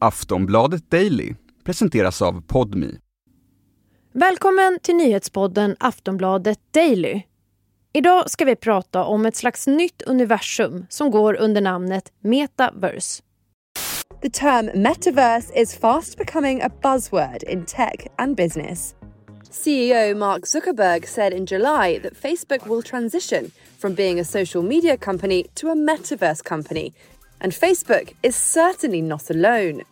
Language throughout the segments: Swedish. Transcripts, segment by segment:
Aftonbladet Daily presenteras av Podmi. Välkommen till nyhetspodden Aftonbladet Daily. Idag ska vi prata om ett slags nytt universum som går under namnet metaverse. The term metaverse is fast becoming a buzzword in tech and business. CEO Mark Zuckerberg said in July that Facebook will transition from being a social media company to a metaverse company. And Facebook is certainly not alone.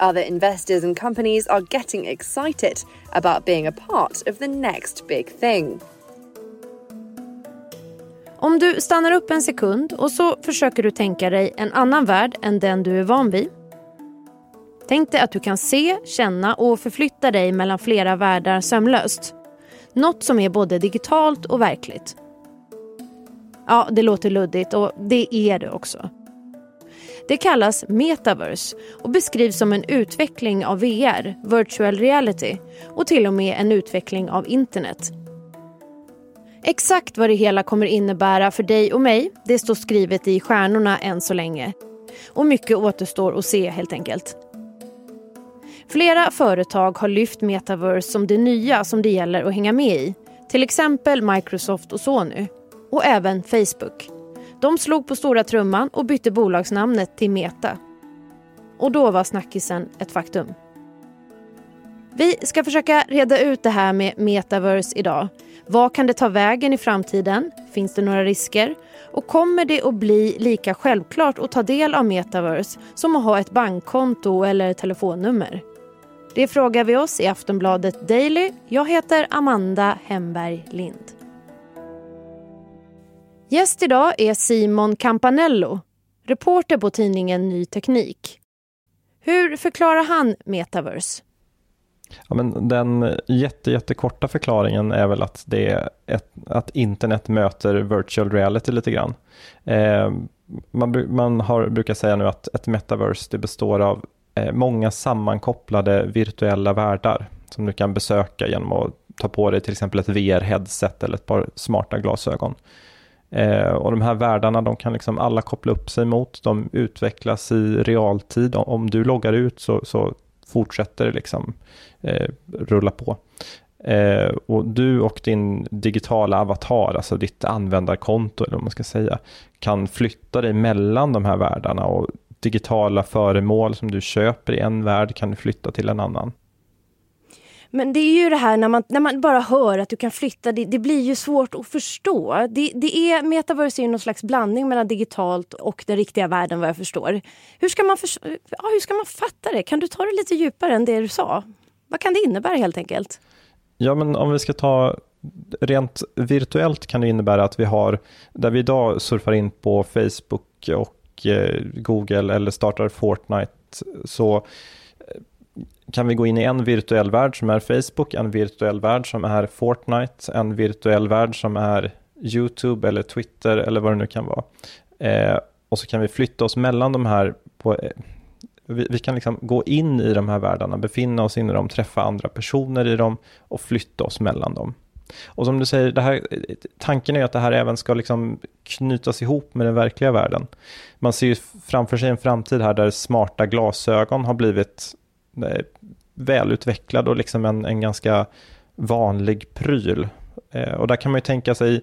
Other investors and companies are getting excited about being a part of the next big thing. Om du stannar upp en sekund och så försöker du tänka dig en annan värld än den du är van vid. Tänk dig att du kan se, känna och förflytta dig mellan flera världar sömlöst. Något som är både digitalt och verkligt. Ja, det låter luddigt och det är det också. Det kallas metaverse och beskrivs som en utveckling av VR, virtual reality och till och med en utveckling av internet. Exakt vad det hela kommer innebära för dig och mig, det står skrivet i stjärnorna än så länge. Och mycket återstår att se helt enkelt. Flera företag har lyft metaverse som det nya som det gäller att hänga med i. Till exempel Microsoft och Sony. Och även Facebook. De slog på stora trumman och bytte bolagsnamnet till Meta. Och då var snackisen ett faktum. Vi ska försöka reda ut det här med metaverse idag. Vad kan det ta vägen i framtiden? Finns det några risker? Och kommer det att bli lika självklart att ta del av metaverse som att ha ett bankkonto eller telefonnummer? Det frågar vi oss i Aftonbladet Daily. Jag heter Amanda Hemberg Lind. Gäst idag är Simon Campanello, reporter på tidningen Ny Teknik. Hur förklarar han metaverse? Ja, men den jätte, jättekorta förklaringen är väl att, det är ett, att internet möter virtual reality lite grann. Eh, man, man har, brukar säga nu att ett metaverse det består av eh, många sammankopplade virtuella världar som du kan besöka genom att ta på dig till exempel ett VR-headset eller ett par smarta glasögon. Eh, och de här världarna, de kan liksom alla koppla upp sig mot, de utvecklas i realtid. Om du loggar ut så, så fortsätter det liksom eh, rulla på. Eh, och du och din digitala avatar, alltså ditt användarkonto eller vad man ska säga, kan flytta dig mellan de här världarna och digitala föremål som du köper i en värld kan du flytta till en annan. Men det är ju det här när man, när man bara hör att du kan flytta, det, det blir ju svårt att förstå. Det, det är, metaverse är ju någon slags blandning mellan digitalt och den riktiga världen vad jag förstår. Hur ska man, för, ja, hur ska man fatta det? Kan du ta det lite djupare än det du sa? Vad kan det innebära helt enkelt? Ja, men om vi ska ta rent virtuellt kan det innebära att vi har, där vi idag surfar in på Facebook och eh, Google eller startar Fortnite, så kan vi gå in i en virtuell värld som är Facebook, en virtuell värld som är Fortnite, en virtuell värld som är YouTube eller Twitter eller vad det nu kan vara. Eh, och så kan vi flytta oss mellan de här på, eh, vi, vi, kan liksom gå in i de här världarna, befinna oss in i dem, träffa andra personer i dem och flytta oss mellan dem. Och som du säger, det här, tanken är att det här även ska liksom knytas ihop med den verkliga världen. Man ser ju framför sig en framtid här där smarta glasögon har blivit Eh, välutvecklad och liksom en, en ganska vanlig pryl. Eh, och där kan man ju tänka sig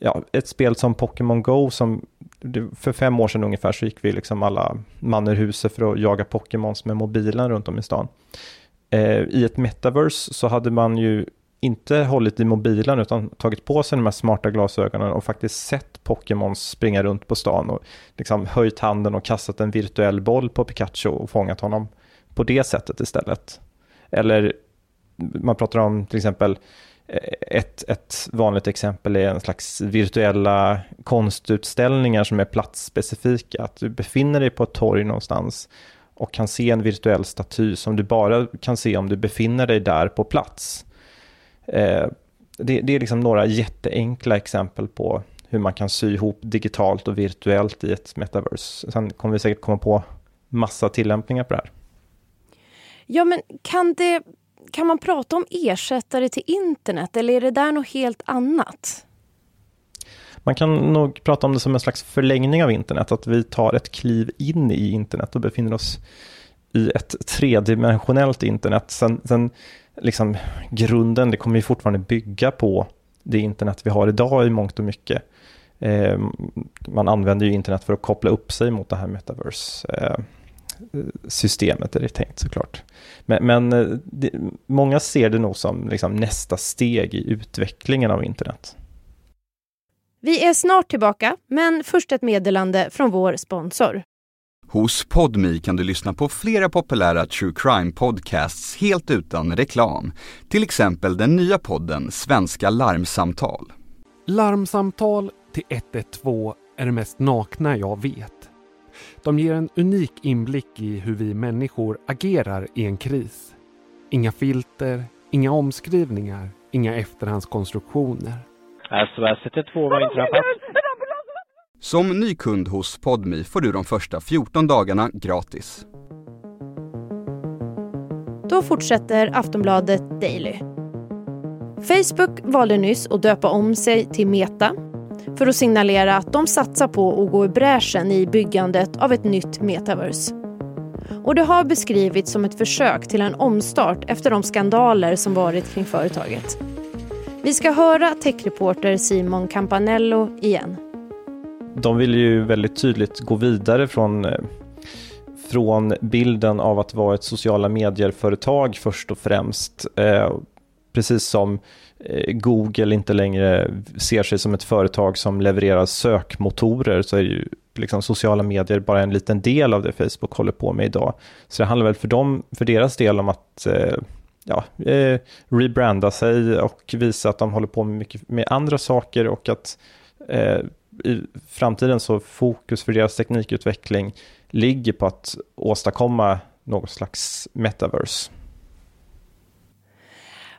ja, ett spel som Pokémon Go som för fem år sedan ungefär så gick vi liksom alla man ur huset för att jaga Pokémons med mobilen runt om i stan. Eh, I ett metaverse så hade man ju inte hållit i mobilen utan tagit på sig de här smarta glasögonen och faktiskt sett Pokémons springa runt på stan och liksom höjt handen och kastat en virtuell boll på Pikachu och fångat honom på det sättet istället. Eller man pratar om till exempel eh, ett, ett vanligt exempel är en slags virtuella konstutställningar som är platsspecifika. Att du befinner dig på ett torg någonstans och kan se en virtuell staty som du bara kan se om du befinner dig där på plats. Eh, det, det, är liksom några jätteenkla exempel på hur man kan sy ihop digitalt och virtuellt i ett metaverse. Sen kommer vi säkert komma på massa tillämpningar på det här. Ja, men kan, det, kan man prata om ersättare till internet eller är det där något helt annat? Man kan nog prata om det som en slags förlängning av internet, att vi tar ett kliv in i internet och befinner oss i ett tredimensionellt internet. Sen, sen liksom grunden, det kommer ju fortfarande bygga på det internet vi har idag i mångt och mycket. Eh, man använder ju internet för att koppla upp sig mot det här metaverse. Eh, systemet är det tänkt såklart. Men, men eh, det, många ser det nog som liksom nästa steg i utvecklingen av internet. Vi är snart tillbaka, men först ett meddelande från vår sponsor. Hos Podmi kan du lyssna på flera populära true crime podcasts helt utan reklam. Till exempel den nya podden Svenska larmsamtal. Larmsamtal till 112 är det mest nakna jag vet. De ger en unik inblick i hur vi människor agerar i en kris. Inga filter, inga omskrivningar, inga efterhandskonstruktioner. SOS 112 har inträffat. Som ny kund hos Podmi får du de första 14 dagarna gratis. Då fortsätter Aftonbladet Daily. Facebook valde nyss att döpa om sig till Meta för att signalera att de satsar på att gå i bräschen i byggandet av ett nytt metaverse. Och det har beskrivits som ett försök till en omstart efter de skandaler som varit kring företaget. Vi ska höra techreporter Simon Campanello igen. De vill ju väldigt tydligt gå vidare från, eh, från bilden av att vara ett sociala medier-företag först och främst. Eh, precis som Eh, Eh, Google inte längre ser sig som ett företag som levererar sökmotorer så är ju liksom sociala medier bara en liten del av det Facebook håller på med idag. Så det handlar väl för dem, för deras del om att eh, ja, eh, rebranda sig och visa att de håller på med mycket med andra saker och att eh, i framtiden så fokus för deras teknikutveckling ligger på att åstadkomma något slags metaverse.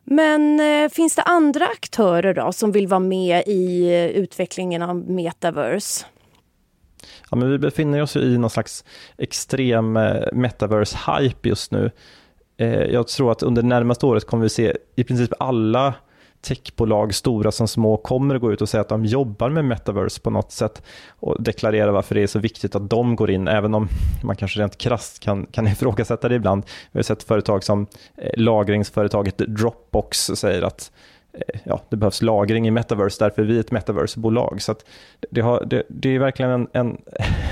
Men eh, finns det andra aktörer då som vill vara med i eh, utvecklingen av metaverse? Ja, men vi befinner oss i någon slags extrem eh, metaverse-hype just nu. Eh, jag tror att under det närmaste året kommer vi se i princip alla techbolag, stora som små, kommer att gå ut och säga att de jobbar med metaverse på något sätt och deklarera varför det är så viktigt att de går in, även om man kanske rent krasst kan, kan ifrågasätta det ibland. Vi har sett företag som eh, lagringsföretaget Dropbox säger att Eh, ja, det behövs lagring i metaverse, därför är vi ett metaversebolag. Så det, har, det, det, är verkligen en, en,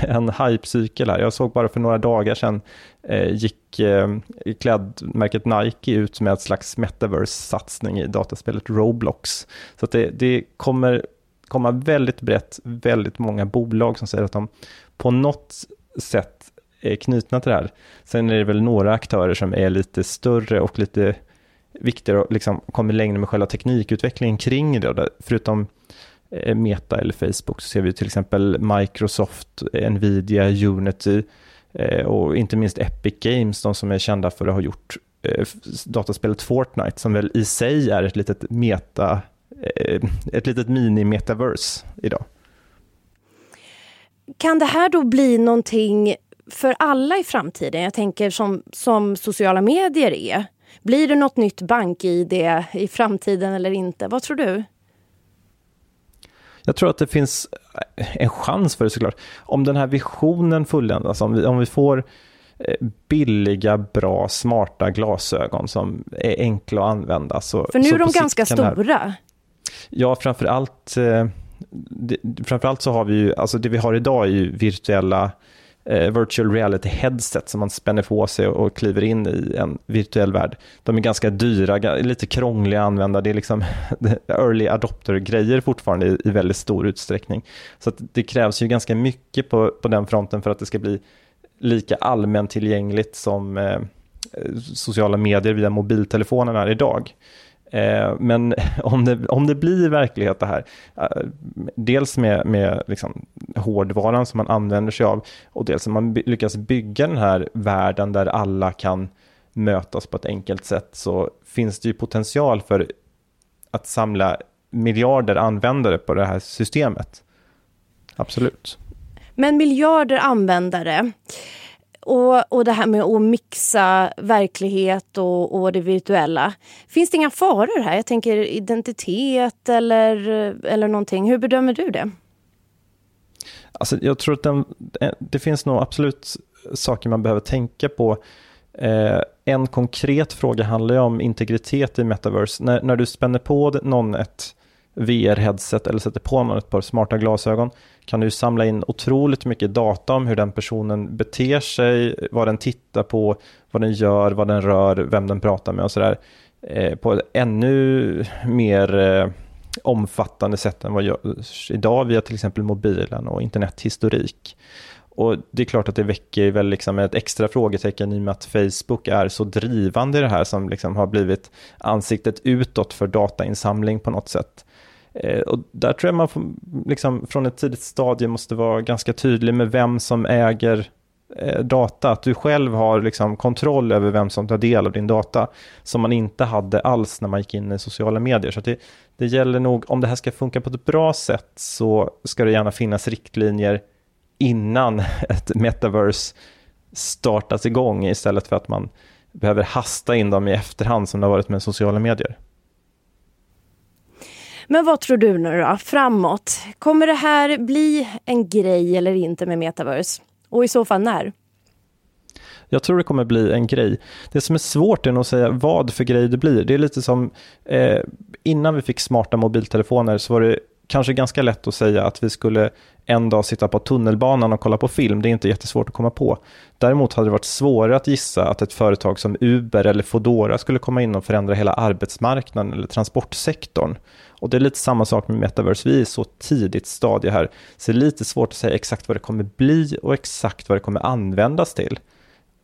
en hype-cykel här. Jag såg bara för några dagar sedan eh, gick eh, klädmärket Nike ut med ett slags metaverse-satsning i dataspelet Roblox. Så det, det kommer komma väldigt brett, väldigt många bolag som säger att de på något sätt är knutna till det här. Sen är det väl några aktörer som är lite större och lite viktigare och liksom kommer längre med själva teknikutvecklingen kring det. Förutom eh, Meta eller Facebook så ser vi till exempel Microsoft, Nvidia, Unity eh, och inte minst Epic Games, de som är kända för att ha gjort eh, dataspelet Fortnite som väl i sig är ett litet meta, ett litet mini-metaverse idag. Kan det här då bli någonting för alla i framtiden? Jag tänker som, som sociala medier är. Blir det något nytt bank-id i framtiden eller inte? Vad tror du? Jag tror att det finns en chans för det såklart. Om den här visionen fulländas, om vi, om vi får eh, billiga, bra, smarta glasögon som är enkla att använda. Så, för nu är de ganska stora. Här, ja, framför allt, eh, framför allt så har vi ju, alltså det vi har idag är ju virtuella eh, Eh, virtual reality headset som man spänner på sig och, kliver in i en virtuell värld. De är ganska dyra, lite krångliga att använda. Det är liksom early adopter-grejer fortfarande i, i, väldigt stor utsträckning. Så det krävs ju ganska mycket på, på den fronten för att det ska bli lika allmänt tillgängligt som eh, eh, sociala medier via mobiltelefonen är idag. Eh, men om det, om det blir verklighet det här, eh, dels med, med liksom hårdvaran som man använder sig av och dels om man lyckas bygga den här världen där alla kan mötas på ett enkelt sätt så finns det ju potential för att samla miljarder användare på det här systemet. Absolut. Men miljarder användare, och, och det här med att mixa verklighet och, och det virtuella. Finns det inga faror här? Jag tänker identitet eller, eller någonting. Hur bedömer du det? Alltså, jag tror att den, eh, det finns nog absolut saker man behöver tänka på. Eh, en konkret fråga handlar ju om integritet i metaverse. När, när du spänner på någon ett VR-headset eller sätter på någon ett par smarta glasögon kan du samla in otroligt mycket data om hur den personen beter sig, vad den tittar på, vad den gör, vad den rör, vem den pratar med och sådär. Eh, på ett ännu mer eh, omfattande sätt än vad görs idag via till exempel mobilen och internethistorik. Och det är klart att det väcker väl liksom ett extra frågetecken i och med att Facebook är så drivande i det här som liksom har blivit ansiktet utåt för datainsamling på något sätt. Eh, och där tror jag man får, liksom, från ett tidigt stadie måste vara ganska tydlig med vem som äger eh, data, att du själv har liksom kontroll över vem som tar del av din data, som man inte hade alls när man gick in i sociala medier. Så det, det gäller nog, om det här ska funka på ett bra sätt, så ska det gärna finnas riktlinjer innan ett metaverse startas igång, istället för att man behöver hasta in dem i efterhand, som det har varit med sociala medier. Men vad tror du nu då, framåt? Kommer det här bli en grej eller inte med metaverse? Och i så fall när? Jag tror det kommer bli en grej. Det som är svårt är nog att säga vad för grej det blir. Det är lite som eh, innan vi fick smarta mobiltelefoner så var det kanske ganska lätt att säga att vi skulle en dag sitta på tunnelbanan och kolla på film. Det är inte jättesvårt att komma på. Däremot hade det varit svårare att gissa att ett företag som Uber eller Fodora skulle komma in och förändra hela arbetsmarknaden eller transportsektorn. Och det är lite samma sak med metaverse. Vi är i så tidigt stadie här, så det är lite svårt att säga exakt vad det kommer bli och exakt vad det kommer användas till.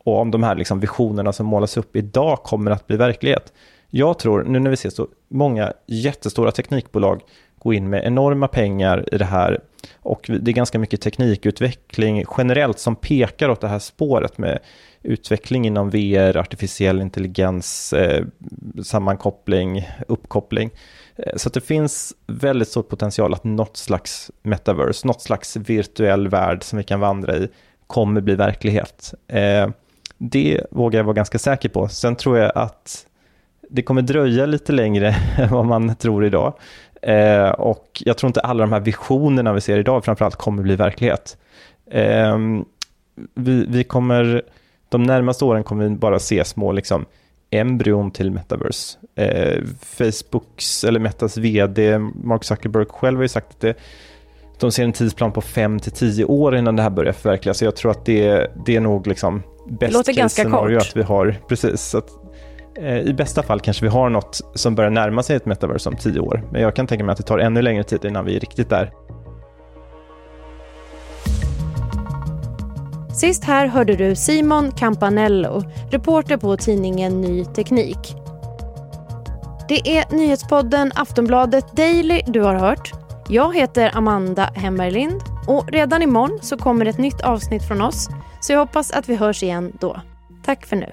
Och om de här liksom visionerna som målas upp idag kommer att bli verklighet. Jag tror, nu när vi ser så många jättestora teknikbolag gå in med enorma pengar i det här och det är ganska mycket teknikutveckling generellt som pekar åt det här spåret med utveckling inom VR, artificiell intelligens, eh, sammankoppling, uppkoppling. Eh, så det finns väldigt stor potential att något slags metaverse, något slags virtuell värld som vi kan vandra i, kommer bli verklighet. Eh, det vågar jag vara ganska säker på. Sen tror jag att det kommer dröja lite längre än vad man tror idag. Eh, och jag tror inte alla de här visionerna vi ser idag framförallt kommer bli verklighet. Vi, vi, kommer, de närmaste åren kommer vi bara se små liksom, embryon till metaverse. Eh, Facebooks, eller Metas vd Mark Zuckerberg själv har ju sagt att det, de ser en tidsplan på 5 till 10 år innan det här börjar förverkligas. Så jag tror att det, det är nog liksom bäst case scenario att vi har, precis. Att, eh, Eh, I bästa fall kanske vi har något som börjar närma sig ett metaverse om tio år. Men jag kan tänka mig att det tar ännu längre tid innan vi är riktigt där. Sist här hörde du Simon Campanello, reporter på tidningen Ny Teknik. Det är nyhetspodden Aftonbladet Daily du har hört. Jag heter Amanda Hemberlind och redan imorgon så kommer ett nytt avsnitt från oss så jag hoppas att vi hörs igen då. Tack för nu.